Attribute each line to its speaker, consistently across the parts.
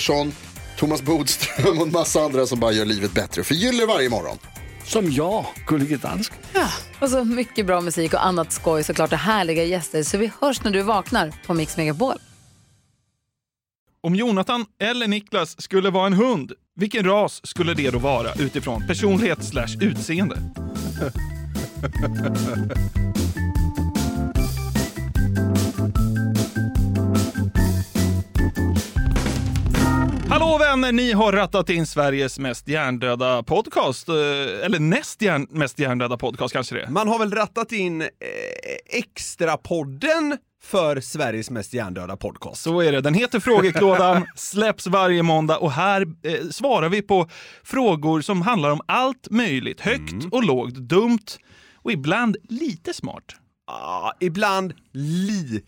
Speaker 1: Pettersson, Thomas Bodström och en massa andra som bara gör livet bättre. Förgyller varje morgon.
Speaker 2: Som jag, Gullige Dansken.
Speaker 3: Och så mycket bra musik och annat skoj såklart och härliga gäster. Så vi hörs när du vaknar på Mix Megapol.
Speaker 4: Om Jonathan eller Niklas skulle vara en hund, vilken ras skulle det då vara utifrån personlighet slash utseende? Hallå vänner, ni har rattat in Sveriges mest hjärndöda podcast. eh, Eller näst hjärn, mest hjärndöda podcast kanske det är.
Speaker 5: Man har väl rattat in eh, extra-podden för Sveriges mest hjärndöda podcast.
Speaker 4: Så är det. Den heter Frågeklådan, släpps varje måndag och här eh, svarar vi på frågor som handlar om allt möjligt. Högt
Speaker 5: Mm.
Speaker 4: och lågt, dumt och ibland lite smart.
Speaker 5: Ah, ibland lite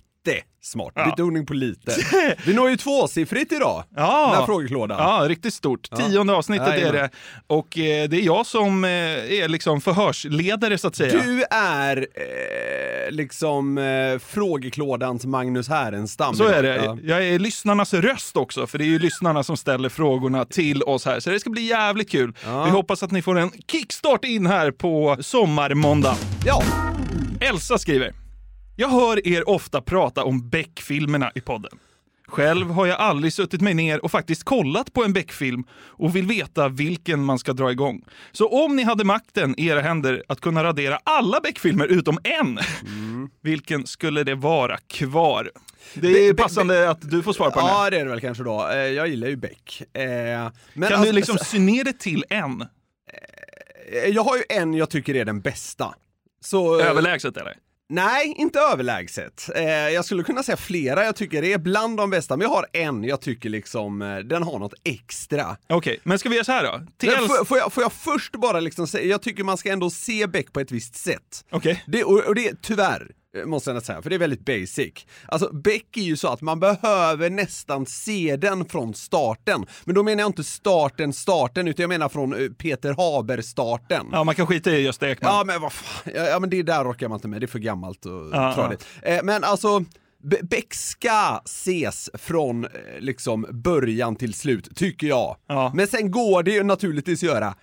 Speaker 5: smart.
Speaker 4: Ja.
Speaker 5: Betoning på lite. Vi når ju tvåsiffrigt idag, den här
Speaker 4: Ja,
Speaker 5: frågeklådan.
Speaker 4: ja riktigt stort. Tionde avsnittet är
Speaker 5: Jajamän.
Speaker 4: det. Och eh, det är jag som eh, är liksom förhörsledare så att säga.
Speaker 5: Du är eh, liksom eh, frågeklådans Magnus Härenstam.
Speaker 4: Så är
Speaker 5: Ja.
Speaker 4: det. Jag är lyssnarnas röst också, för det är ju lyssnarna som ställer frågorna till oss här. Så det ska bli jävligt kul.
Speaker 5: Ja.
Speaker 4: Vi hoppas att ni får en kickstart in här på sommarmåndag.
Speaker 5: Ja,
Speaker 4: Elsa skriver. Jag hör er ofta prata om Beck-filmerna i podden. Själv har jag aldrig suttit mig ner och faktiskt kollat på en Beck-film och vill veta vilken man ska dra igång. Så om ni hade makten i era händer att kunna radera alla Beck-filmer utom en, vilken skulle det vara kvar? Det är
Speaker 5: Be- be-
Speaker 4: passande att du får svara på den här.
Speaker 5: ja det är det väl kanske då. Eh, jag gillar ju Beck. Eh, men
Speaker 4: Kan
Speaker 5: alltså,
Speaker 4: du liksom sy ner det till en?
Speaker 5: eh, Jag har ju en jag tycker är den bästa. Så,
Speaker 4: Överlägset eller?
Speaker 5: Nej, inte överlägset. Eh, jag skulle kunna säga flera jag tycker är bland de bästa, men jag har en jag tycker liksom, eh, den har något extra.
Speaker 4: Okej, men ska vi göra så här då? Elsa-
Speaker 5: får, får, jag, får jag först bara liksom säga, jag tycker man ska ändå se Beck på ett visst sätt.
Speaker 4: Okej.
Speaker 5: Det, och, och det är tyvärr, måste jag säga, för det är väldigt basic. Alltså Beck är ju så att man behöver nästan se den från starten. Men då menar jag inte starten, starten, utan jag menar från eh, Peter Haber-starten.
Speaker 4: Ja, man kan skita i Gösta Ekman.
Speaker 5: Ja men vad fan, ja, ja men det där orkar man inte med, det är för gammalt och
Speaker 4: Ja,
Speaker 5: tradigt. Eh, men alltså, Be- Beck ska ses från eh, liksom början till slut, tycker jag.
Speaker 4: Ja.
Speaker 5: Men sen går det ju naturligtvis att göra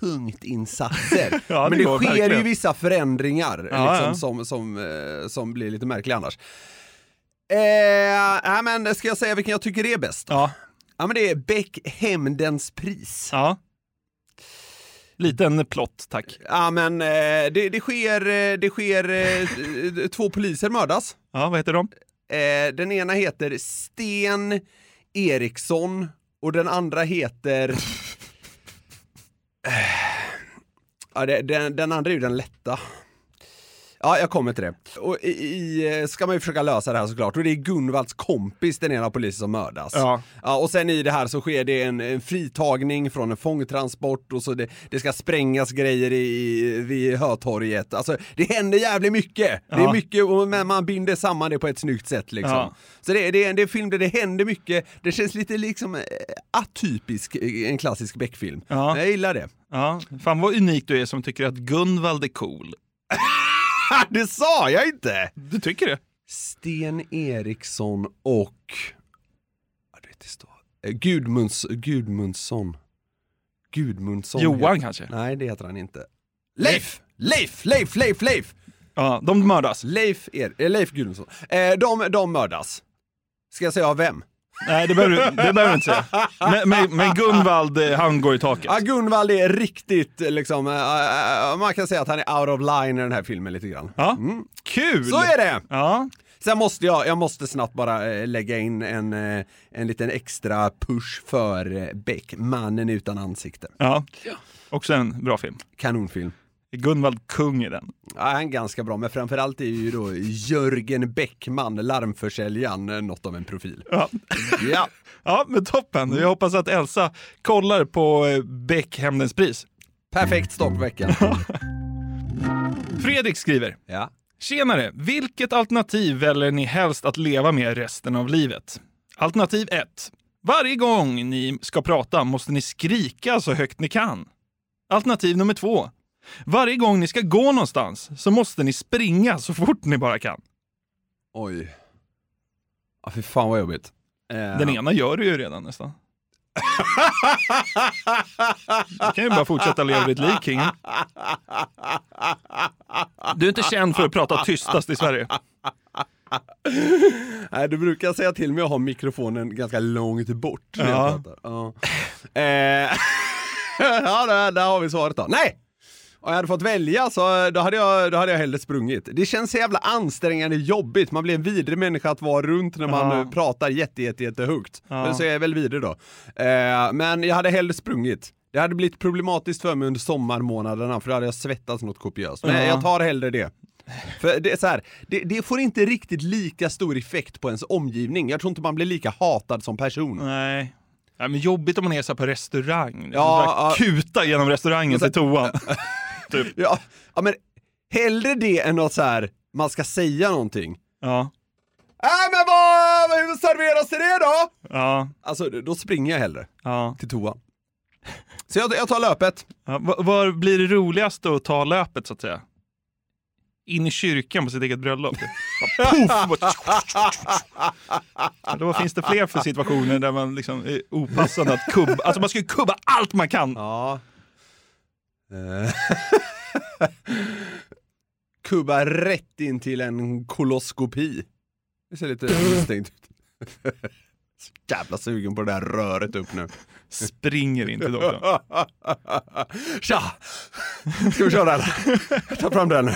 Speaker 5: punktinsatser.
Speaker 4: Ja,
Speaker 5: men det sker ju
Speaker 4: verkligen.
Speaker 5: vissa förändringar
Speaker 4: Ja,
Speaker 5: liksom,
Speaker 4: ja.
Speaker 5: Som, som, eh, som blir lite märkliga annars. Eh, nej, men ska jag säga vilken jag tycker är bäst?
Speaker 4: Ja.
Speaker 5: Ja men det är Beck Hämndens pris.
Speaker 4: Ja. Liten plott, tack.
Speaker 5: Ja men eh, det, det sker, eh, det sker, två poliser mördas.
Speaker 4: Ja, vad heter de?
Speaker 5: Den ena heter Sten Eriksson och den andra heter... Eh, Ja, det, den, den andra är ju den lätta. Ja, jag kommer till det. Och i, i, ska man ju försöka lösa det här såklart. Och det är Gunvalds kompis, den ena polisen som mördas.
Speaker 4: Ja.
Speaker 5: Ja, och sen i det här så sker det en, en fritagning från en fångtransport och så det, det ska sprängas grejer i, vid Hötorget. Alltså det händer jävligt mycket. Det är
Speaker 4: Ja.
Speaker 5: mycket, och, men man binder samman det på ett snyggt sätt liksom.
Speaker 4: Ja.
Speaker 5: Så det, är- det, är, det är en film där det händer mycket. Det känns lite liksom eh, atypisk, eh, en klassisk Beck-film.
Speaker 4: Ja.
Speaker 5: Jag gillar det.
Speaker 4: Ja. Fan vad unik du är som tycker att Gunvald är cool.
Speaker 5: det sa jag inte!
Speaker 4: Du tycker det?
Speaker 5: Sten Eriksson och... Ja, det vet det står. Eh, Gudmunds, Gudmundsson. Gudmundsson.
Speaker 4: Johan
Speaker 5: heter-
Speaker 4: kanske?
Speaker 5: Nej, det heter han inte. Leif! Leif! Leif! Leif! Leif!
Speaker 4: Ja, de mördas.
Speaker 5: Leif, er, eh, Leif Gudmundsson. Eh, de, de mördas. Ska jag säga av vem?
Speaker 4: Nej, det behöver, du- det behöver du inte säga. Men, men, men Gunvald, eh, han går i taket.
Speaker 5: Ja, Gunvald är riktigt liksom, eh, eh, man kan säga att han är out of line i den här filmen lite grann.
Speaker 4: Ja, kul!
Speaker 5: Så är det!
Speaker 4: Ja,
Speaker 5: Sen måste jag, jag måste snabbt bara eh, lägga in en, eh, en liten extra push för eh, Beck, Mannen utan ansikte.
Speaker 4: ja. Också en bra film.
Speaker 5: Kanonfilm.
Speaker 4: Är Gunvald kung i den?
Speaker 5: Ja, han är ganska bra, men framförallt är ju då Jörgen Bäckman, larmförsäljaren, något av en profil.
Speaker 4: Ja.
Speaker 5: Ja.
Speaker 4: Ja, men toppen. Jag hoppas att Elsa kollar på eh, Beck Hämndens pris.
Speaker 5: Perfekt start på veckan.
Speaker 4: Fredrik skriver.
Speaker 5: Ja.
Speaker 4: Tjenare! Vilket alternativ väljer ni helst att leva med resten av livet? Alternativ 1. Varje gång ni ska prata måste ni skrika så högt ni kan. Alternativ nummer 2. Varje gång ni ska gå någonstans så måste ni springa så fort ni bara kan.
Speaker 5: Oj. Ja, fy fan vad jobbigt. Eh,
Speaker 4: Den ena gör du ju redan nästan. Du kan ju bara fortsätta leva ditt liv, kingen. Du är inte känd för att prata tystast i Sverige.
Speaker 5: Nej, du brukar säga till mig att ha mikrofonen ganska långt bort när
Speaker 4: Ja.
Speaker 5: Ja, eh, ja där, där har vi svaret då. Nej! Om jag hade fått välja så då hade, jag, då hade jag hellre sprungit. Det känns så jävla ansträngande jobbigt, man blir en vidrig människa att vara runt när man
Speaker 4: Ja.
Speaker 5: eh, pratar jätte, jätte, jätte högt.
Speaker 4: Ja.
Speaker 5: Men så är jag väl vidrig då. Eh, men jag hade hellre sprungit. Det hade blivit problematiskt för mig under sommarmånaderna för då hade jag svettats något kopiöst. Men
Speaker 4: Ja.
Speaker 5: jag tar hellre det. För det är så här, det, det får inte riktigt lika stor effekt på ens omgivning. Jag tror inte man blir lika hatad som person.
Speaker 4: Nej. Ja, men jobbigt om man är så på restaurang.
Speaker 5: Ja,
Speaker 4: Ja,
Speaker 5: ja.
Speaker 4: Kuta genom restaurangen till toan. typ.
Speaker 5: Ja, ja men hellre det än att så här, man ska säga någonting.
Speaker 4: Ja.
Speaker 5: Äh men vad, hur serveras det då?
Speaker 4: Ja.
Speaker 5: Alltså då springer jag hellre
Speaker 4: ja.
Speaker 5: till toan. Så jag, jag tar löpet.
Speaker 4: ja. Var, var blir det roligast att ta löpet så att säga? In i kyrkan på sitt eget bröllop. Bara- Då finns det fler för situationer där man liksom är opassande att kubba. Alltså man ska ju kubba allt man kan.
Speaker 5: Ja. Eh. Kubba rätt in till en koloskopi. Det ser lite misstänkt ut. Så Jävla sugen på det där röret upp nu.
Speaker 4: Springer inte då.
Speaker 5: Tja! Ska vi köra eller? Ta fram den.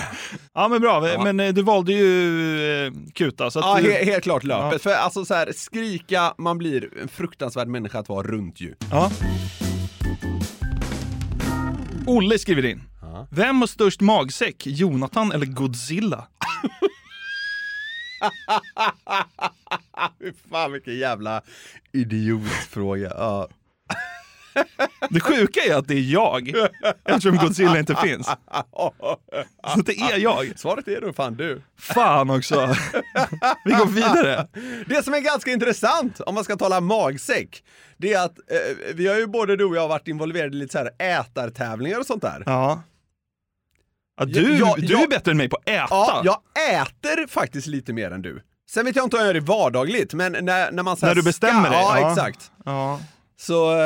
Speaker 4: Ja men bra, men eh, du valde ju eh, kuta. Så att
Speaker 5: Ja,
Speaker 4: du...
Speaker 5: he helt klart löpet.
Speaker 4: Ja.
Speaker 5: För alltså så här, skrika, man blir en fruktansvärd människa att vara runt ju.
Speaker 4: Ja. Olle skriver in. Vem har störst magsäck? Jonathan eller Godzilla?
Speaker 5: Fy fan vilken jävla idiotfråga. Ja.
Speaker 4: Det sjuka är att det är jag, eftersom Godzilla inte finns. Så det är jag.
Speaker 5: Svaret är då fan du.
Speaker 4: Fan också. Vi går vidare.
Speaker 5: Det som är ganska intressant, om man ska tala magsäck, det är att eh, vi har ju både du och jag varit involverade i lite så här ätartävlingar och sånt där.
Speaker 4: Ja. ja du,
Speaker 5: Ja,
Speaker 4: du är bättre än mig på att äta.
Speaker 5: Ja, jag äter faktiskt lite mer än du. Sen vet jag inte om jag gör det vardagligt, men när, när man så
Speaker 4: När du bestämmer
Speaker 5: ska,
Speaker 4: dig,
Speaker 5: Ja,
Speaker 4: ja.
Speaker 5: exakt.
Speaker 4: Ja.
Speaker 5: Så eh,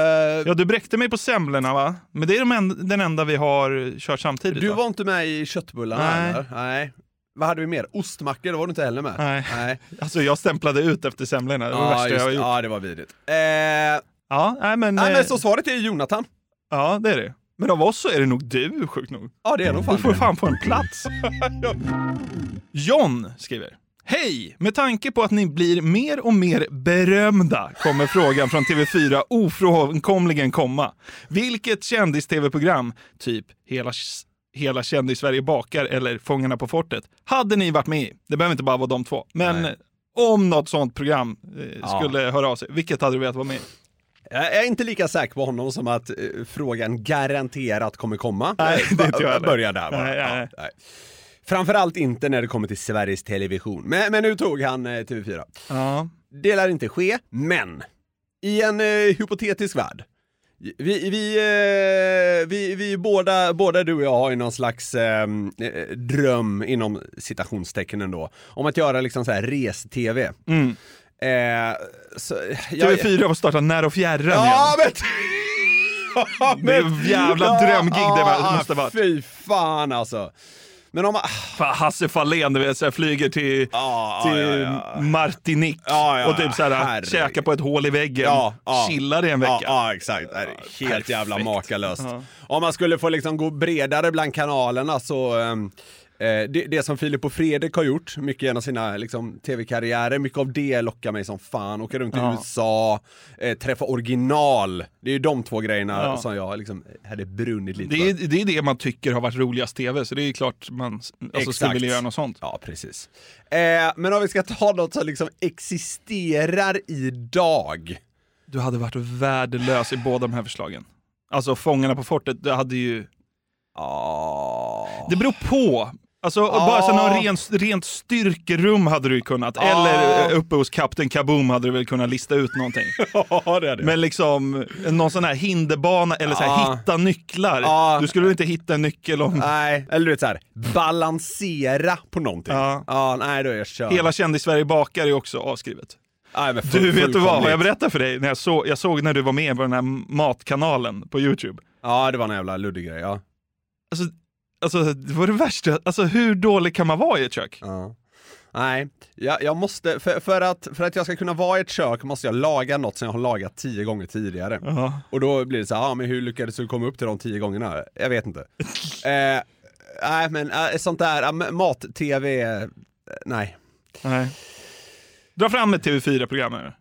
Speaker 4: ja, du bräckte mig på semlorna va? Men det är de en, den enda vi har kört samtidigt
Speaker 5: du
Speaker 4: va?
Speaker 5: var inte med i köttbullarna
Speaker 4: Nej.
Speaker 5: eller? Nej. Vad hade vi mer? Ostmackor, då var du inte heller med?
Speaker 4: Nej.
Speaker 5: Nej.
Speaker 4: Alltså jag stämplade ut efter semlorna, det var det
Speaker 5: Ja,
Speaker 4: värsta jag
Speaker 5: just,
Speaker 4: har gjort.
Speaker 5: ja, det var vidrigt. Eh,
Speaker 4: Ja, nej men...
Speaker 5: nej,
Speaker 4: eh,
Speaker 5: men så svaret är Jonathan.
Speaker 4: Ja, det är det. Men av oss så är det nog du, sjukt nog.
Speaker 5: Ja, det är nog fan
Speaker 4: Du får
Speaker 5: det.
Speaker 4: fan få en plats. John skriver. Hej! Med tanke på att ni blir mer och mer berömda kommer frågan från TV4 ofrånkomligen komma. Vilket kändis-TV-program, typ Hela, Hela kändis-Sverige bakar eller Fångarna på fortet, hade ni varit med i? Det behöver inte bara vara de två. Men
Speaker 5: Nej.
Speaker 4: om något sånt program eh,
Speaker 5: Ja.
Speaker 4: skulle höra av sig, vilket hade du velat vara med i?
Speaker 5: Jag är inte lika säker på honom som att eh, frågan garanterat kommer komma.
Speaker 4: Nej, det inte jag.
Speaker 5: Börja där bara.
Speaker 4: Nej, nej, nej.
Speaker 5: Ja, nej. Framförallt inte när det kommer till Sveriges Television. Men, men nu tog han eh, TV4.
Speaker 4: Ja.
Speaker 5: Det lär inte ske, men i en eh, hypotetisk värld. Vi, vi, eh, vi, vi båda, båda du och jag har ju någon slags eh, eh, dröm inom citationstecken ändå, om att göra liksom så här res-tv.
Speaker 4: Mm.
Speaker 5: Eh, så, jag-
Speaker 4: TV4 får starta När och fjärran
Speaker 5: Ja,
Speaker 4: igen.
Speaker 5: men...
Speaker 4: Det är jävla drömgig det var- måste vara.
Speaker 5: Fy fan alltså. Men om man...
Speaker 4: Fan, Hasse Fahlén, du vet, så här, flyger till,
Speaker 5: Ja,
Speaker 4: till
Speaker 5: ja, ja.
Speaker 4: Martinique
Speaker 5: Ja, ja,
Speaker 4: och typ så här,
Speaker 5: herregud.
Speaker 4: käkar på ett hål i väggen,
Speaker 5: Ja, ja.
Speaker 4: chillar i en vecka.
Speaker 5: Ja, exakt. Helt
Speaker 4: perfekt.
Speaker 5: jävla makalöst. Om man skulle få liksom gå bredare bland kanalerna så ehm, eh, det, det som Filip och Fredrik har gjort, mycket genom sina liksom, tv-karriärer, mycket av det lockar mig som fan. Åka runt i
Speaker 4: Ja.
Speaker 5: USA, eh, träffa original. Det är ju de två grejerna
Speaker 4: Ja.
Speaker 5: som jag liksom hade brunnit lite
Speaker 4: Det är,
Speaker 5: för.
Speaker 4: det är det man tycker har varit roligast tv, så det är klart man alltså, skulle vilja göra något sånt.
Speaker 5: Ja, precis. Eh, men om vi ska ta något som liksom existerar idag.
Speaker 4: Du hade varit värdelös i båda de här förslagen. Alltså Fångarna på fortet, det hade ju...
Speaker 5: Ja.
Speaker 4: Det beror på. Alltså
Speaker 5: Ja.
Speaker 4: bara så någon rent, rent styrkerum hade du kunnat.
Speaker 5: Ja.
Speaker 4: Eller eh, uppe hos Kapten Kaboom hade du väl kunnat lista ut någonting.
Speaker 5: Ja, det det.
Speaker 4: Men liksom någon sån här hinderbana eller så här, hitta nycklar. Du skulle väl inte hitta en nyckel om
Speaker 5: Nej, eller du vet såhär, balansera på någonting.
Speaker 4: Ja.
Speaker 5: nej då är jag körd.
Speaker 4: hela Kändis-Sverige bakar är också avskrivet.
Speaker 5: Nej, full-
Speaker 4: Du, vet du vad? Har jag berättat för dig? När jag, såg, jag såg när du var med på den här matkanalen på YouTube.
Speaker 5: Ja, det var en jävla luddig grej, ja.
Speaker 4: Alltså, alltså det var det värsta. Alltså hur dålig kan man vara i ett kök?
Speaker 5: ja. Nej, jag, jag måste, för, för, att, för att jag ska kunna vara i ett kök måste jag laga något som jag har lagat tio gånger tidigare.
Speaker 4: Ja.
Speaker 5: Och då blir det så här, ja men hur lyckades du komma upp till de tio gångerna? Jag vet inte. eh, nej men eh, sånt där, men mat-tv, eh, nej.
Speaker 4: Nej. Dra fram ett TV4-program här.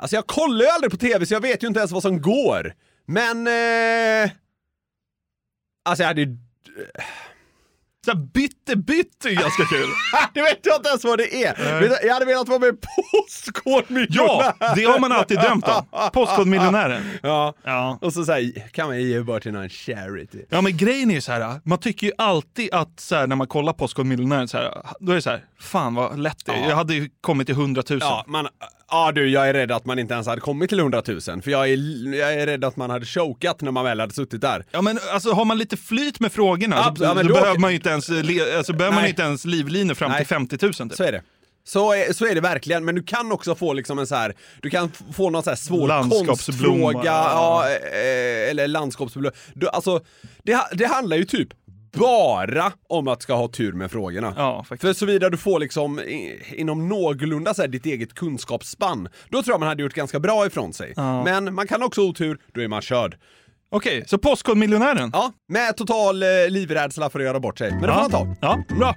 Speaker 5: Alltså jag kollar ju aldrig på tv så jag vet ju inte ens vad som går. Men... Eh, alltså jag hade ju...
Speaker 4: Så bytte bytte är ganska kul.
Speaker 5: Det vet jag inte ens vad det är. Du, Jag hade velat vara med Postkodmiljonären.
Speaker 4: Ja, det har man alltid drömt om. Postkodmiljonären.
Speaker 5: Ja.
Speaker 4: Ja.
Speaker 5: Och så säger kan man ge bort till någon charity.
Speaker 4: Ja men grejen är ju så här, man tycker ju alltid att så här, när man kollar Postkodmiljonären så här, då är det så här, fan vad lätt det är.
Speaker 5: Ja.
Speaker 4: Jag hade ju kommit till 100 000.
Speaker 5: Ja, man, ja du, jag är rädd att man inte ens hade kommit till 100 000. För jag är, jag är rädd att man hade chokat när man väl hade suttit där.
Speaker 4: Ja men alltså har man lite flyt med frågorna
Speaker 5: Ja,
Speaker 4: så,
Speaker 5: ja, men
Speaker 4: då,
Speaker 5: då-
Speaker 4: behöver man inte ens, alltså, behöver man inte ens livlinor fram
Speaker 5: Nej.
Speaker 4: till 50 000 typ.
Speaker 5: Så är det. Så är, så är det verkligen, men du kan också få liksom en så här, du kan få någon så här svår konstfråga, ja, eh, eller landskapsblomma. Du, alltså, det, det handlar ju typ bara om att ska ha tur med frågorna.
Speaker 4: Ja, faktiskt.
Speaker 5: För såvida du får liksom i, inom någorlunda så här, ditt eget kunskapsspann, då tror jag man hade gjort ganska bra ifrån sig.
Speaker 4: Ja.
Speaker 5: Men man kan också ha otur, då är man körd.
Speaker 4: Okej, så Postkodmiljonären?
Speaker 5: Ja, med total eh, livrädsla för att göra bort sig. Men det får man ta.
Speaker 4: Ja, bra.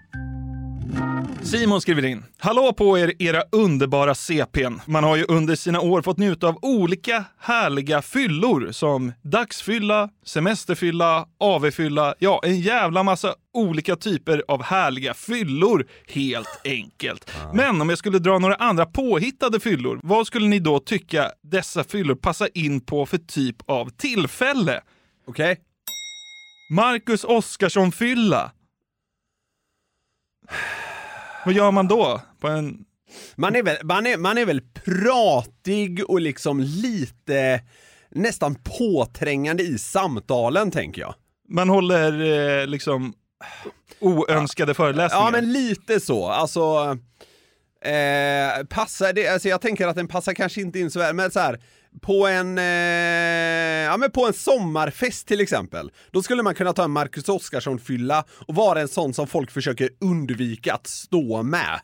Speaker 4: Simon skriver in. Hallå på er, era underbara CPn. Man har ju under sina år fått njuta av olika härliga fyllor som dagsfylla, semesterfylla, AV-fylla, ja en jävla massa olika typer av härliga fyllor helt enkelt. Men om jag skulle dra några andra påhittade fyllor, vad skulle ni då tycka dessa fyllor passar in på för typ av tillfälle?
Speaker 5: Okej?
Speaker 4: Marcus Oskarsson-fylla. Vad gör man då? På en...
Speaker 5: Man är, väl, man, är, man är väl pratig och liksom lite nästan påträngande i samtalen, tänker jag.
Speaker 4: Man håller eh, liksom oönskade föreläsningar.
Speaker 5: Ja, men lite så. Alltså, eh, passar det, alltså jag tänker att den passar kanske inte in så väl, men så här, på en, eh, ja men på en sommarfest till exempel, då skulle man kunna ta en Marcus Oskarsson-fylla och vara en sån som folk försöker undvika att stå med.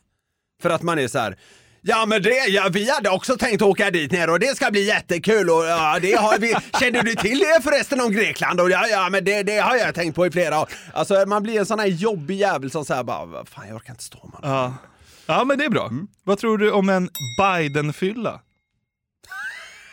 Speaker 5: För att man är så här. Ja men det, ja, vi hade också tänkt åka dit ner och det ska bli jättekul och ja, det har vi, känner du till det förresten om Grekland? Och ja, ja men det, det har jag tänkt på i flera år. Alltså man blir en sån här jobbig jävel som säger bara, "Vad fan jag orkar inte stå med
Speaker 4: Ja. ja, men det är bra.
Speaker 5: Mm.
Speaker 4: Vad tror du om en Biden-fylla?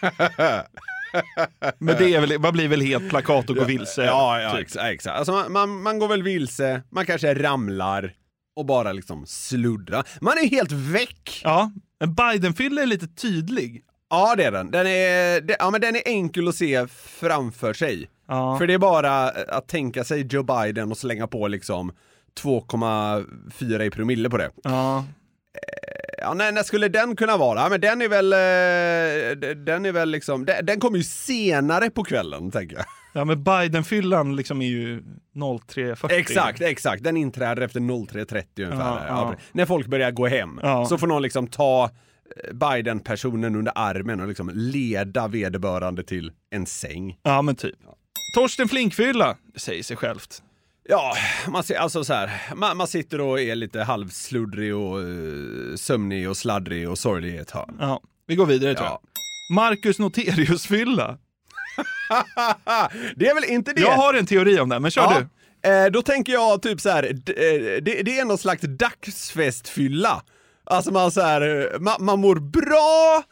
Speaker 4: men det är väl, man blir väl helt plakat och går vilse?
Speaker 5: Ja, ja
Speaker 4: typ.
Speaker 5: exakt. exakt. Alltså man, man, man går väl vilse, man kanske ramlar och bara liksom sluddrar. Man är helt väck.
Speaker 4: Ja, en Biden-fylla är lite tydlig.
Speaker 5: Ja det är den. Den är, det, ja, men den är enkel att se framför sig.
Speaker 4: Ja.
Speaker 5: För det är bara att tänka sig Joe Biden och slänga på liksom 2,4 i promille på det.
Speaker 4: Ja.
Speaker 5: Ja, när, när skulle den kunna vara? Ja, men den är väl, eh, den är väl liksom, den, den kommer ju senare på kvällen tänker jag.
Speaker 4: ja, men Biden-fyllan liksom är ju 03.40.
Speaker 5: Exakt, exakt. Den inträder efter 03.30 ungefär.
Speaker 4: Ja,
Speaker 5: Ja. När folk börjar gå hem. Så får någon liksom ta eh, Biden-personen under armen och liksom leda vederbörande till en säng.
Speaker 4: Ja, men typ. Torsten Flink-fylla, det säger sig självt.
Speaker 5: Ja, man, alltså så här, man, man sitter och är lite halvsluddrig och uh, sömnig och sladdrig och sorglig i ett hörn.
Speaker 4: Ja, vi går vidare tror jag. Marcus Noterius-fylla.
Speaker 5: det är väl inte det?
Speaker 4: Jag har en teori om det, men kör
Speaker 5: Ja.
Speaker 4: du.
Speaker 5: Eh, då tänker jag typ så här, eh, det, det är någon slags dagsfestfylla. Alltså man så här, eh, man, man mår bra,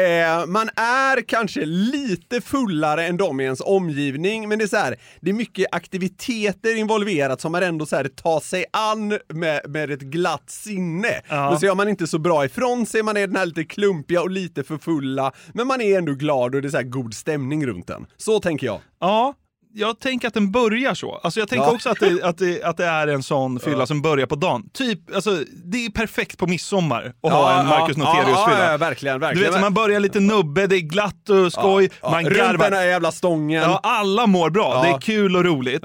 Speaker 5: eh, man är kanske lite fullare än de i ens omgivning, men det är så här, det är mycket aktiviteter involverat som man ändå så här tar sig an med, med ett glatt sinne.
Speaker 4: Ja.
Speaker 5: Men så gör man inte så bra ifrån sig, man är den här lite klumpiga och lite för fulla, men man är ändå glad och det är så god stämning runt den. Så tänker jag.
Speaker 4: Ja, jag tänker att den börjar så. Alltså jag tänker
Speaker 5: Ja.
Speaker 4: också att det, att, det, att det är en sån fylla som börjar på dagen. Typ, alltså, det är perfekt på midsommar att ha en Marcus
Speaker 5: ja,
Speaker 4: Noterius-fylla.
Speaker 5: Ja, ja, verkligen,
Speaker 4: Du
Speaker 5: verkligen.
Speaker 4: vet, man börjar lite nubbe, det är glatt och skoj,
Speaker 5: Ja,
Speaker 4: man garvar.
Speaker 5: här jävla stången.
Speaker 4: Ja, alla mår bra,
Speaker 5: Ja.
Speaker 4: det är kul och roligt.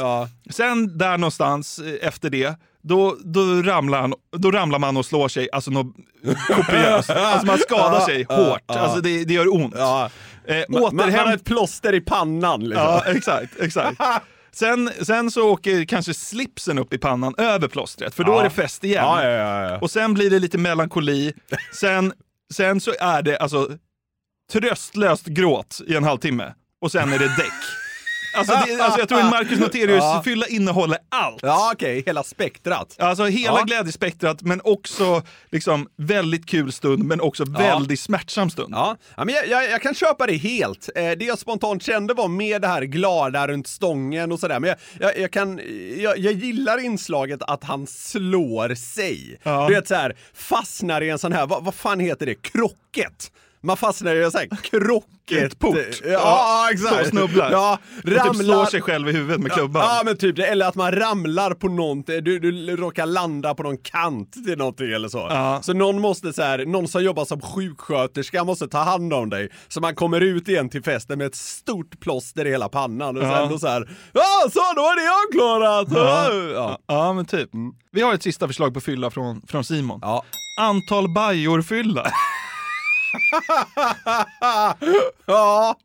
Speaker 4: Sen där någonstans eh, efter det, då, då, ramlar han, då ramlar man och slår sig, alltså något kopiöst. Alltså man skadar sig hårt, alltså det, det gör ont.
Speaker 5: Ja.
Speaker 4: Eh,
Speaker 5: Man, man, man har ett plåster i pannan liksom.
Speaker 4: Ja, exakt. exakt. Sen, sen så åker kanske slipsen upp i pannan över plåstret, för då
Speaker 5: Ja.
Speaker 4: är det fest igen.
Speaker 5: Ja, ja.
Speaker 4: Och sen blir det lite melankoli. Sen, sen så är det alltså tröstlöst gråt i en halvtimme. Och sen är det däck. Alltså, det, alltså jag tror en Marcus Noterius-fylla innehåller allt.
Speaker 5: Ja, okej, hela spektrat.
Speaker 4: Alltså hela glädjespektrat, men också liksom väldigt kul stund, men också väldigt smärtsam stund.
Speaker 5: Ja, men jag, jag, jag kan köpa det helt. Eh, det jag spontant kände var med det här glada runt stången och sådär, men jag, jag, jag kan, jag, gillar inslaget att han slår sig. Du vet såhär, fastnar i en sån här, vad, vad fan heter det, krocket? Man fastnar i en sån här krocketport. Ja, ja, exakt.
Speaker 4: Så snubblar.
Speaker 5: Ja,
Speaker 4: Och typ slår sig själv i huvudet med klubban.
Speaker 5: Ja, men typ det. Eller att man ramlar på någonting, du, du råkar landa på någon kant till någonting eller så.
Speaker 4: Ja.
Speaker 5: Så någon måste så här, någon som jobbar som sjuksköterska måste ta hand om dig. Så man kommer ut igen till festen med ett stort plåster i hela pannan och
Speaker 4: Ja.
Speaker 5: sen då så här, ja så då är det jag klarat!
Speaker 4: Ja.
Speaker 5: Ja.
Speaker 4: Men typ. Vi har ett sista förslag på fylla från, från Simon.
Speaker 5: Ja.
Speaker 4: Antal bajor-fylla.
Speaker 5: ja.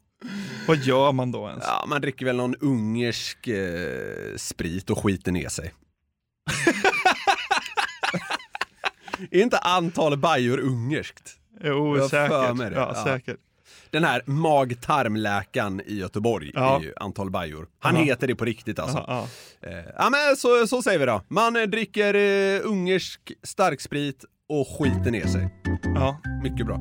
Speaker 4: Vad gör man då ens?
Speaker 5: ja, man dricker väl någon ungersk eh, sprit och skiter ner sig. är inte antal bajor ungerskt?
Speaker 4: Jo,
Speaker 5: Jag
Speaker 4: säkert.
Speaker 5: det.
Speaker 4: Ja,
Speaker 5: Ja.
Speaker 4: säkert.
Speaker 5: Den här mag-tarmläkaren i Göteborg
Speaker 4: Ja.
Speaker 5: är ju antal bajor. Han
Speaker 4: Ja.
Speaker 5: heter det på riktigt alltså.
Speaker 4: Ja,
Speaker 5: Eh, men så, så säger vi då. Man dricker eh, ungersk starksprit och skiter ner sig.
Speaker 4: ja.
Speaker 5: Mycket bra.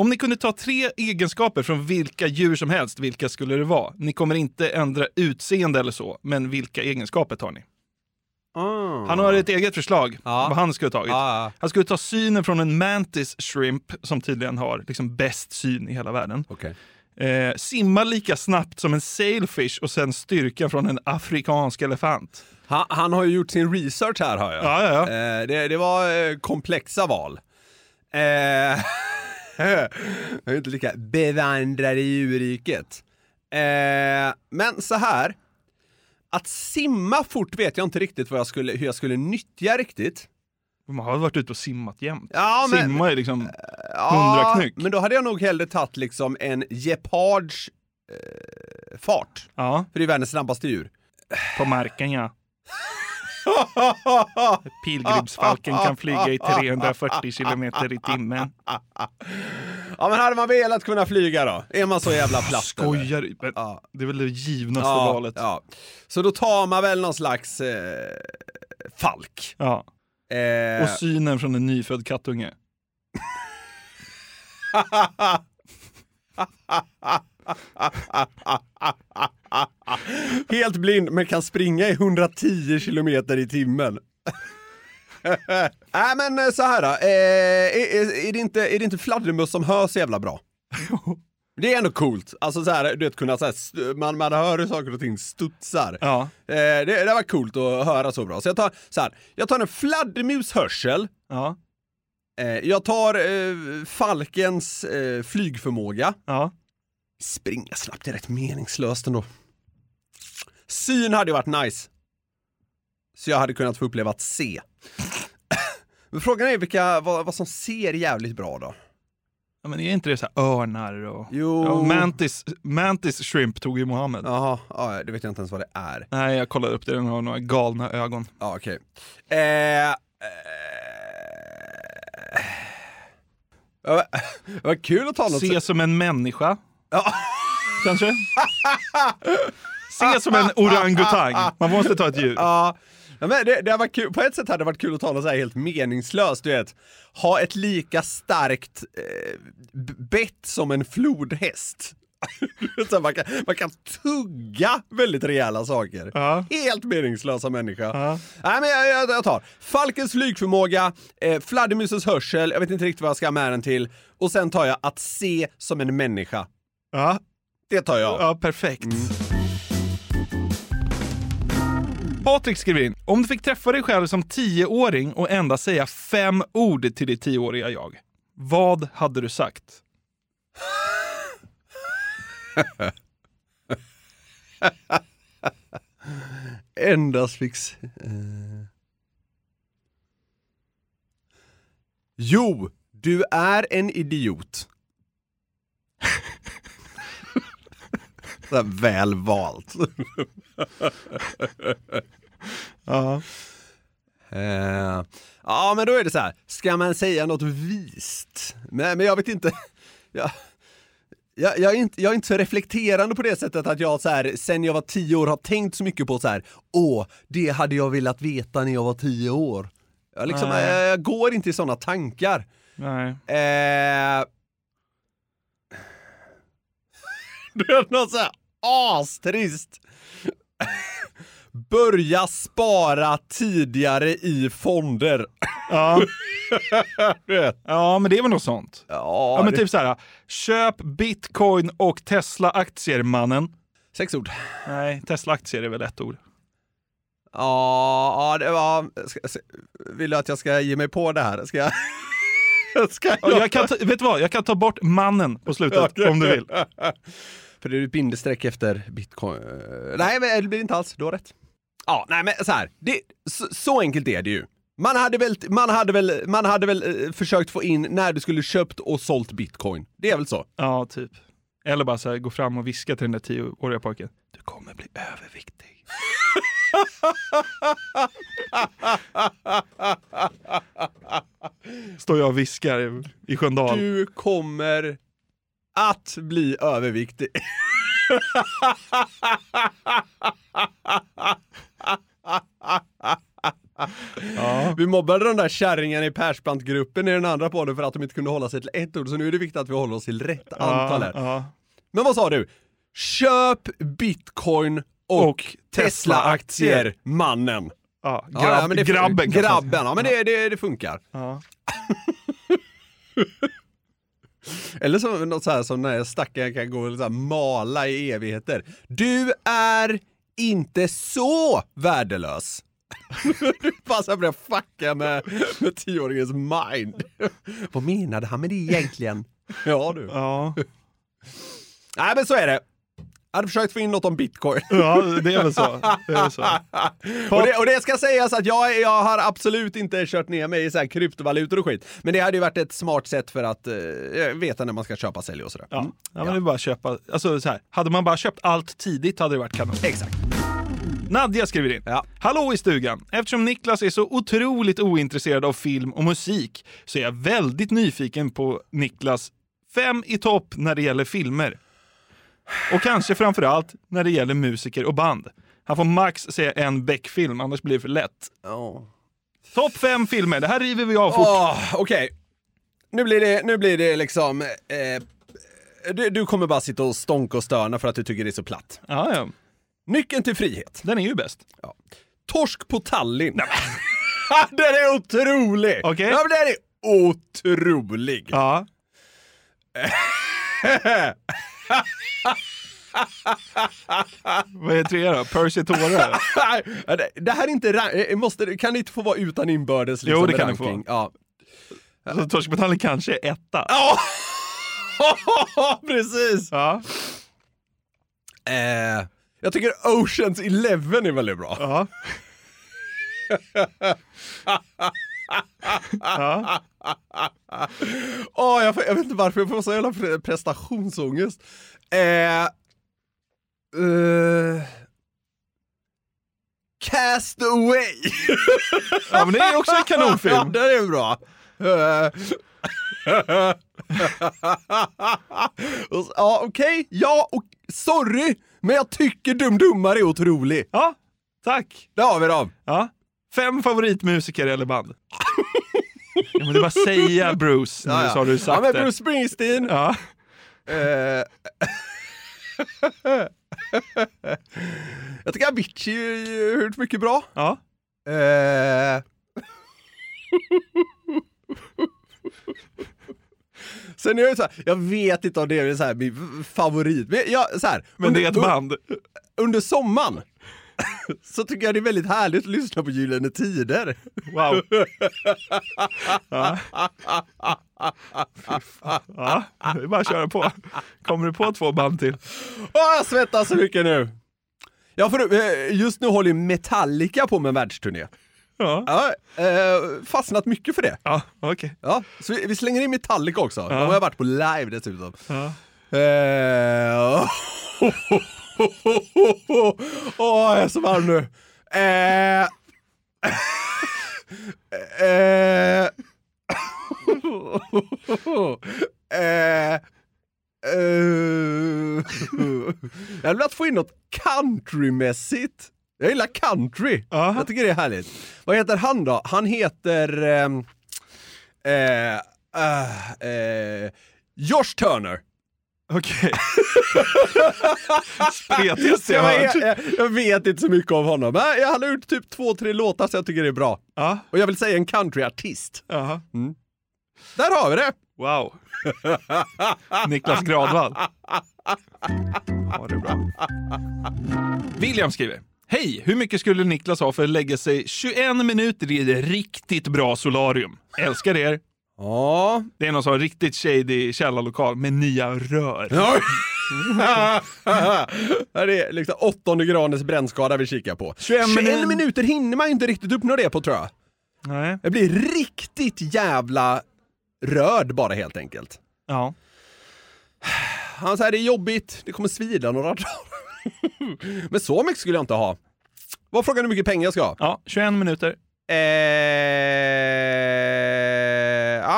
Speaker 4: Om ni kunde ta tre egenskaper från vilka djur som helst, vilka skulle det vara? Ni kommer inte ändra utseende eller så, men vilka egenskaper tar ni?
Speaker 5: Ah.
Speaker 4: Han har ett eget förslag vad han skulle ha tagit.
Speaker 5: Ja,
Speaker 4: Han skulle ta synen från en mantis shrimp som tydligen har liksom bäst syn i hela världen.
Speaker 5: Okej.
Speaker 4: Eh, simma lika snabbt som en sailfish och sen styrkan från en afrikansk elefant.
Speaker 5: Han, han har ju gjort sin research här har jag.
Speaker 4: Ja, ja, ja.
Speaker 5: Eh, det, det var eh, komplexa val. Jag är inte lika bevandrad i djurriket. Eh, men så här. Att simma fort vet jag inte riktigt jag skulle, hur jag skulle nyttja riktigt.
Speaker 4: Man har varit ute och simmat jämt.
Speaker 5: Ja, men-
Speaker 4: Simma är liksom
Speaker 5: Ja,
Speaker 4: hundra knyck.
Speaker 5: men då hade jag nog hellre tagit liksom en gepards eh, fart.
Speaker 4: Ja.
Speaker 5: För det är världens snabbaste djur.
Speaker 4: På marken ja. Pilgrimsfalken kan flyga i 340 kilometer i timmen.
Speaker 5: Ja men hade man velat kunna flyga då? Är man så jävla platt?
Speaker 4: Skojar du? Men Det är väl det givnaste
Speaker 5: Ja,
Speaker 4: valet.
Speaker 5: ja. Så då tar man väl någon slags eh, falk.
Speaker 4: Ja.
Speaker 5: Eh,
Speaker 4: Och synen från en nyfödd kattunge.
Speaker 5: Helt blind men kan springa i 110 kilometer i timmen. Nej men eh, så här då. Eh, är, är, det inte, är det inte fladdermöss som hör så jävla bra? Det är ändå coolt. Alltså så här, du vet, kunna så här, man, man hör hur saker och ting studsar.
Speaker 4: Ja.
Speaker 5: Eh, det, det var coolt att höra så bra. Så jag tar, så här, jag tar en fladdermus hörsel.
Speaker 4: Ja.
Speaker 5: Eh, jag tar eh, falkens eh, flygförmåga.
Speaker 4: Ja.
Speaker 5: Springa snabbt är rätt meningslöst ändå. Syn hade ju varit nice. Så jag hade kunnat få uppleva att se. Men frågan är vilka, vad, vad som ser jävligt bra då?
Speaker 4: Ja, men är inte det så här örnar och...
Speaker 5: Jo.
Speaker 4: Ja, mantis, mantis shrimp tog ju Mohammed.
Speaker 5: Jaha, ja, det vet jag inte ens vad det är.
Speaker 4: Nej, jag kollade upp det. Den har några galna ögon.
Speaker 5: Ja, okej. Eh, eh, ja, vad- kul att ta något
Speaker 4: Se som en människa.
Speaker 5: Ja.
Speaker 4: Kanske? Se som en orangutang. Man måste ta ett djur.
Speaker 5: Ja, Ja, men det, det var kul. På ett sätt hade det varit kul att ta något så här helt meningslöst, du vet. Ha ett lika starkt eh, bett som en flodhäst. Man, kan, man kan tugga väldigt rejäla saker. Helt meningslösa människa. Nej, men jag, jag, jag tar Falkens flygförmåga, eh, fladdermusens hörsel, jag vet inte riktigt vad jag ska ha med den till. Och sen tar jag att se som en människa.
Speaker 4: Ja.
Speaker 5: Det tar jag.
Speaker 4: Ja, perfekt. Patrik skriver in, om du fick träffa dig själv som tioåring och endast säga fem ord till ditt tioåriga jag, vad hade du sagt?
Speaker 5: Endast fick... Eh... Jo, du är en idiot. Så väl valt.
Speaker 4: Ja.
Speaker 5: Eh, ja, men då är det så här. Ska man säga något vist? Men, men jag vet inte. Jag, jag, jag, är inte, jag är inte så reflekterande på det sättet att jag så här, sen jag var tio år har tänkt så mycket på så här. Åh, det hade jag velat veta när jag var tio år. Jag, liksom,
Speaker 4: Nej.
Speaker 5: jag, jag går inte i sådana tankar.
Speaker 4: Nej.
Speaker 5: Eh... Det är något så här astrist. Börja spara tidigare i fonder.
Speaker 4: Ja. Ja, men det är väl något sånt.
Speaker 5: Ja,
Speaker 4: Ja, men
Speaker 5: det-
Speaker 4: typ så här. Köp bitcoin och Tesla-aktier, mannen.
Speaker 5: Sex ord.
Speaker 4: Nej, Tesla-aktier är väl ett ord.
Speaker 5: Ja, ja det var... Vill du att jag ska ge mig på det här? Ska jag... ska
Speaker 4: Ja, jag kan ta, vet du vad? Jag kan ta bort mannen på slutet
Speaker 5: Okej.
Speaker 4: om du vill.
Speaker 5: För det är ett bindestreck efter bitcoin. Nej, men det blir inte alls. Du har rätt. Ja, nej men så här. Det, så, så enkelt är det ju. Man hade väl, man hade väl, man hade väl eh, försökt få in när du skulle köpt och sålt bitcoin. Det är väl så?
Speaker 4: Ja, typ. Eller bara så här, gå fram och viska till den där tioåriga pojken. Du kommer bli överviktig. Står jag och viskar i, i Sköndal.
Speaker 5: Du kommer att bli överviktig. Vi mobbade de där kärringarna i Persbrandt-gruppen i den andra podden för att de inte kunde hålla sig till ett ord, så nu är det viktigt att vi håller oss till rätt antal här.
Speaker 4: Ja,
Speaker 5: Men vad sa du? Köp bitcoin och,
Speaker 4: Och
Speaker 5: Tesla-aktier, mannen.
Speaker 4: Ja,
Speaker 5: Ja, ja, men det,
Speaker 4: grabben
Speaker 5: Grabben, ja men det, det, det funkar. Eller som något så här som när stackaren kan gå och så här mala i evigheter. Du är inte så värdelös. du så här börjar fucka med, med tioåringens mind. Vad menade han med det egentligen? Ja du.
Speaker 4: Ja.
Speaker 5: Nej men så är det. Jag hade försökt få in något om bitcoin.
Speaker 4: Ja, det är väl så. Det är så.
Speaker 5: och, det, och det ska sägas att jag, jag har absolut inte kört ner mig i så här kryptovalutor och skit. Men det hade ju varit ett smart sätt för att eh, veta när man ska köpa, sälja och sådär.
Speaker 4: Ja,
Speaker 5: Mm.
Speaker 4: ja, men det är bara att köpa. Alltså, så här, hade man bara köpt allt tidigt hade det varit kanon.
Speaker 5: Exakt.
Speaker 4: Nadja skriver in. Hallå i stugan! Eftersom Niklas är så otroligt ointresserad av film och musik så är jag väldigt nyfiken på Niklas fem i topp när det gäller filmer. Och kanske framförallt när det gäller musiker och band. Han får max säga en Beck-film, annars blir det för lätt.
Speaker 5: Oh.
Speaker 4: Topp fem filmer, det här river vi av fort.
Speaker 5: Åh, Okej. Nu blir det, nu blir det liksom... Eh, du, du kommer bara sitta och stånka och stöna för att du tycker det är så platt.
Speaker 4: Ja, ja.
Speaker 5: Nyckeln till frihet.
Speaker 4: Den är ju bäst.
Speaker 5: Ja. Torsk på Tallinn. den är otrolig!
Speaker 4: Okej.
Speaker 5: Ja, den är otrolig.
Speaker 4: Ja. Vad är trea då? Percy Tårar?
Speaker 5: Det- här är inte... Måste, kan det inte få vara utan inbördes liksom,
Speaker 4: Jo, det kan det få
Speaker 5: Ja.
Speaker 4: Så Torskmetallen kanske är etta.
Speaker 5: Ja, precis!
Speaker 4: Ja.
Speaker 5: Eh, jag tycker Oceans Eleven är väldigt bra.
Speaker 4: Ja. Ja.
Speaker 5: Åh, jag, jag vet inte varför jag får så jävla pre- prestationsångest. Eh, eh, Cast Away!
Speaker 4: Ja, men det är också en kanonfilm.
Speaker 5: ja, den är bra. Ja, okej. Ja, och sorry, men jag tycker Dum Dummare är otrolig.
Speaker 4: Ja, tack.
Speaker 5: Där har vi dem.
Speaker 4: Ja. Fem favoritmusiker eller band? Ja, men det är bara säga Bruce, nu
Speaker 5: Ja, ja.
Speaker 4: så har du sagt
Speaker 5: ja, men. Bruce Springsteen.
Speaker 4: Ja.
Speaker 5: Eh, jag tycker Avicii har gjort mycket bra.
Speaker 4: Ja.
Speaker 5: Eh, Sen är jag så här, jag vet inte om det är så här, min favorit, men, jag, så här,
Speaker 4: Men det är ett
Speaker 5: under,
Speaker 4: band.
Speaker 5: Under sommaren så tycker jag det är väldigt härligt att lyssna på Gyllene Tider.
Speaker 4: Wow. Ja. Ja, det är bara att köra på. Kommer du på två band till?
Speaker 5: Åh, jag svettas så mycket nu! Jag får, eh, just nu håller ju Metallica på med en världsturné.
Speaker 4: Ja.
Speaker 5: Ja, eh, fastnat mycket för det.
Speaker 4: Ja, okej.
Speaker 5: Ja, så vi, vi slänger in Metallica också. De har jag varit på live dessutom.
Speaker 4: Ja.
Speaker 5: Eh, Åh, jag är så varm nu. Eh, eh, eh, eh, jag hade velat få in något countrymässigt. Jag gillar country.
Speaker 4: Ja.
Speaker 5: Jag tycker det är härligt. Vad heter han då? Han heter... eh, eh, eh, Josh Turner.
Speaker 4: Okej. Spretigaste jag
Speaker 5: jag,
Speaker 4: hört.
Speaker 5: jag, jag vet inte så mycket om honom, jag- har gjort typ två, tre låtar så jag tycker det är bra.
Speaker 4: Ja.
Speaker 5: Och jag vill säga en countryartist.
Speaker 4: Jaha.
Speaker 5: Där har vi det!
Speaker 4: Wow. Niklas Gradvall. Ja, det bra. William skriver. Hej! Hur mycket skulle Niklas ha för att lägga sig 21 minuter i ett riktigt bra solarium? Älskar er.
Speaker 5: Ja.
Speaker 4: Det är någon sån riktigt shady källarlokal med nya rör.
Speaker 5: det är liksom åttonde gradens brännskada vi kikar på.
Speaker 4: 21
Speaker 5: 21
Speaker 4: minut-
Speaker 5: minuter hinner man inte riktigt uppnå det på tror jag.
Speaker 4: Nej.
Speaker 5: Jag blir riktigt jävla rörd bara helt enkelt.
Speaker 4: Ja.
Speaker 5: Han säger det är jobbigt, det kommer svida några dagar. Men så mycket skulle jag inte ha. Vad frågan hur mycket pengar jag ska ha?
Speaker 4: Ja, 21 minuter.
Speaker 5: Eh,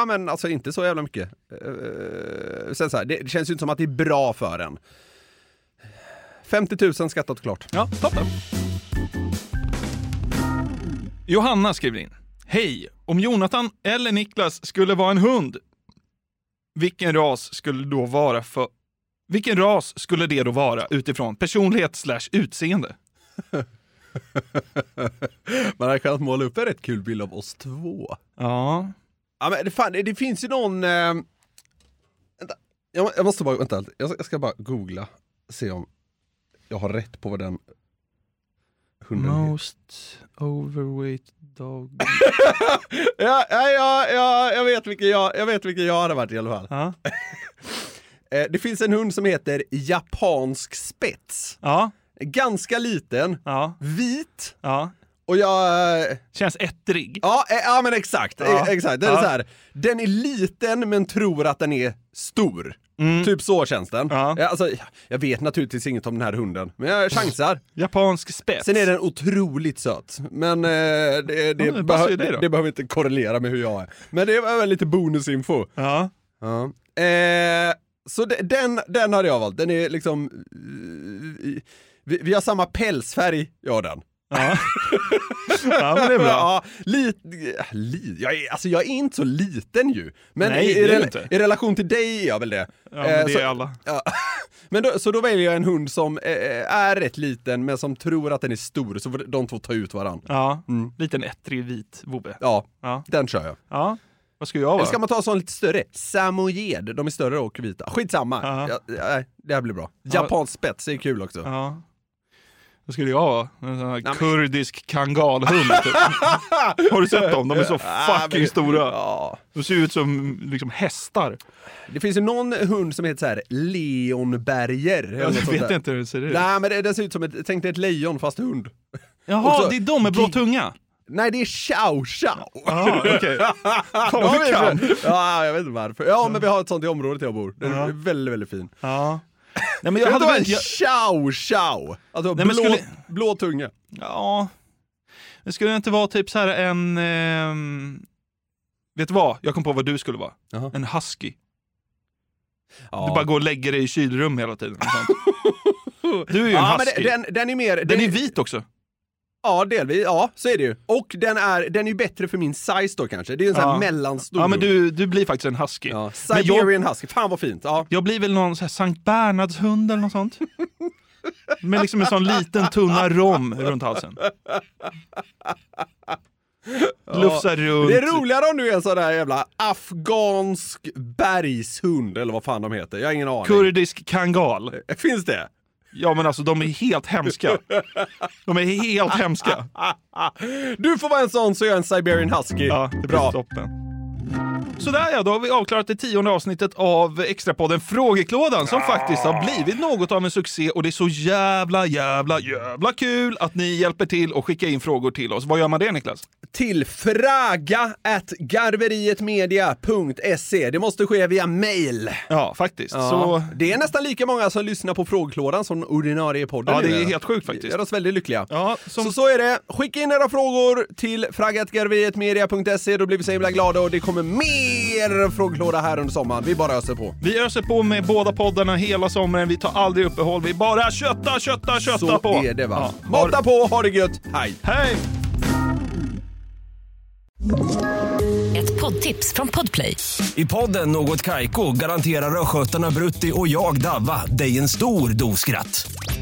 Speaker 5: ja men alltså inte så jävla mycket. Eh, sen så här, det, det känns ju inte som att det är bra för en. 50 000 skattat klart.
Speaker 4: Ja, toppen. Johanna skriver in. Hej! Om Jonathan eller Niklas skulle vara en hund, vilken ras skulle då vara för... Vilken ras skulle det då vara utifrån personlighet slash utseende?
Speaker 5: Man hade kunnat måla upp en rätt kul bild av oss två.
Speaker 4: Ja.
Speaker 5: Ja men det, fan, det, det finns ju någon... Eh, vänta, jag, jag måste bara, vänta, jag ska, jag ska bara googla, se om jag har rätt på vad den hunden.
Speaker 4: Most overweight dog.
Speaker 5: ja, ja, ja, ja, jag vet vilken jag, jag vet vilken jag hade varit i alla fall.
Speaker 4: Ja.
Speaker 5: Eh, det finns en hund som heter japansk spets.
Speaker 4: Ja.
Speaker 5: Ganska liten,
Speaker 4: Ja.
Speaker 5: vit. Och jag... eh,
Speaker 4: Känns ettrig.
Speaker 5: Ja, eh, ja men exakt,
Speaker 4: Ja.
Speaker 5: eh, exakt. Den, är
Speaker 4: Ja.
Speaker 5: så här, den är liten men tror att den är stor.
Speaker 4: Mm.
Speaker 5: Typ så känns den.
Speaker 4: Ja.
Speaker 5: Alltså, jag vet naturligtvis inget om den här hunden, men jag chansar.
Speaker 4: Japansk spets.
Speaker 5: Sen är den otroligt söt, men eh, det, det,
Speaker 4: det
Speaker 5: behö- det, det behöver inte korrelera med hur jag är. Men det var väl lite bonusinfo.
Speaker 4: Ja.
Speaker 5: Ja. Eh, så de, den, den hade jag valt. Den är liksom... eh, Vi, vi har samma pälsfärg, jag och den.
Speaker 4: Ja. ja, men det är bra.
Speaker 5: Ja, lite, li, jag, är, alltså jag är inte så liten ju. Men
Speaker 4: Nej,
Speaker 5: i, i, rela- i relation till dig är jag väl det.
Speaker 4: Ja, men
Speaker 5: Eh,
Speaker 4: det
Speaker 5: så,
Speaker 4: är alla.
Speaker 5: Ja. Men då, så då väljer jag en hund som eh, är rätt liten men som tror att den är stor, så får de två ta ut varandra.
Speaker 4: Ja,
Speaker 5: Mm.
Speaker 4: liten ettrig vit vovve.
Speaker 5: Ja,
Speaker 4: Ja.
Speaker 5: den kör jag.
Speaker 4: ja. Vad ska jag vara?
Speaker 5: Eller ska man ta en sån lite större? Samoyed, de är större och vita. Skitsamma,
Speaker 4: Ja.
Speaker 5: det här blir bra.
Speaker 4: Ja.
Speaker 5: Japansk spets är kul också.
Speaker 4: Ja. Vad skulle jag vara? En sån här
Speaker 5: men-
Speaker 4: kurdisk kangalhund typ. Har du sett dem? De är så fucking
Speaker 5: men-
Speaker 4: stora.
Speaker 5: Ja.
Speaker 4: De ser ut som liksom hästar.
Speaker 5: Det finns ju någon hund som heter så här Leonberger.
Speaker 4: Jag vet inte hur det ser ut.
Speaker 5: Nej men det, den ser ut som ett, tänk dig ett lejon fast hund.
Speaker 4: Jaha,
Speaker 5: också-
Speaker 4: det är de med blå tunga?
Speaker 5: Nej det är chow chow.
Speaker 4: Fan vad
Speaker 5: Ja. Ja, jag vet inte varför. Ja, men vi har ett sånt i området jag bor. Den
Speaker 4: Ja.
Speaker 5: är väldigt, väldigt fin.
Speaker 4: Ja. Nej, men
Speaker 5: Jag hade en.
Speaker 4: Jag,
Speaker 5: chow chow. Alltså
Speaker 4: Nej, men
Speaker 5: blå,
Speaker 4: skulle-
Speaker 5: blå tunga.
Speaker 4: ja. Det skulle inte vara typ så här en... ehm, vet du vad? Jag kom på vad du skulle vara.
Speaker 5: Jaha.
Speaker 4: En husky.
Speaker 5: Ja.
Speaker 4: Du bara går och lägger dig i kylrum hela tiden. Du är ju en
Speaker 5: men
Speaker 4: husky.
Speaker 5: den, den är mer...
Speaker 4: Den är vit också.
Speaker 5: Ja, delvis. Ja, så är det ju. Och den är, den är ju bättre för min size då kanske. Det är en sån här
Speaker 4: Ja.
Speaker 5: mellanstor
Speaker 4: Ja men du, du blir faktiskt en husky.
Speaker 5: Ja,
Speaker 4: Men jag,
Speaker 5: Siberian husky. Fan vad fint. Ja.
Speaker 4: jag blir väl någon så här Sankt Bernhards hund eller något sånt. Med liksom en sån liten tunna rom runt halsen. Lufsar runt.
Speaker 5: Det är roligare om du är en sån där jävla afghansk bergshund eller vad fan de heter. Jag har ingen aning.
Speaker 4: Kurdisk kangal.
Speaker 5: Finns det?
Speaker 4: Ja men alltså de är helt hemska. De är helt hemska.
Speaker 5: Du får vara en sån så jag är en Siberian husky.
Speaker 4: Ja, det blir
Speaker 5: Bra.
Speaker 4: toppen. Sådär ja, då har vi avklarat det tionde avsnittet av Extrapodden Frågeklådan som faktiskt har blivit något av en succé och det är så jävla, jävla, jävla kul att ni hjälper till och skickar in frågor till oss. Vad gör man det Niklas?
Speaker 5: Till fraga at garverietmedia.se. Det måste ske via mail.
Speaker 4: Ja, faktiskt.
Speaker 5: Ja.
Speaker 4: Så,
Speaker 5: Det är nästan lika många som lyssnar på frågeklådan som ordinarie podden
Speaker 4: ja, det är helt sjukt
Speaker 5: Det
Speaker 4: faktiskt.
Speaker 5: gör oss väldigt lyckliga.
Speaker 4: Ja, som,
Speaker 5: Så så är det. Skicka in era frågor till fraggatgarverietmedia.se, då blir vi så himla glada och det kommer mer frågelåda här under sommaren. Vi bara öser på.
Speaker 4: vi öser på med båda poddarna hela sommaren. Vi tar aldrig uppehåll. Vi bara köttar, köttar, köttar
Speaker 5: Så
Speaker 4: på.
Speaker 5: är det va.
Speaker 4: Ja.
Speaker 5: Mata på, ha det gött, hej!
Speaker 4: Hej!
Speaker 6: Ett poddtips från Podplay.
Speaker 7: I podden Något Kaiko garanterar östgötarna Brutti och jag, Davva, dig en stor dos skratt.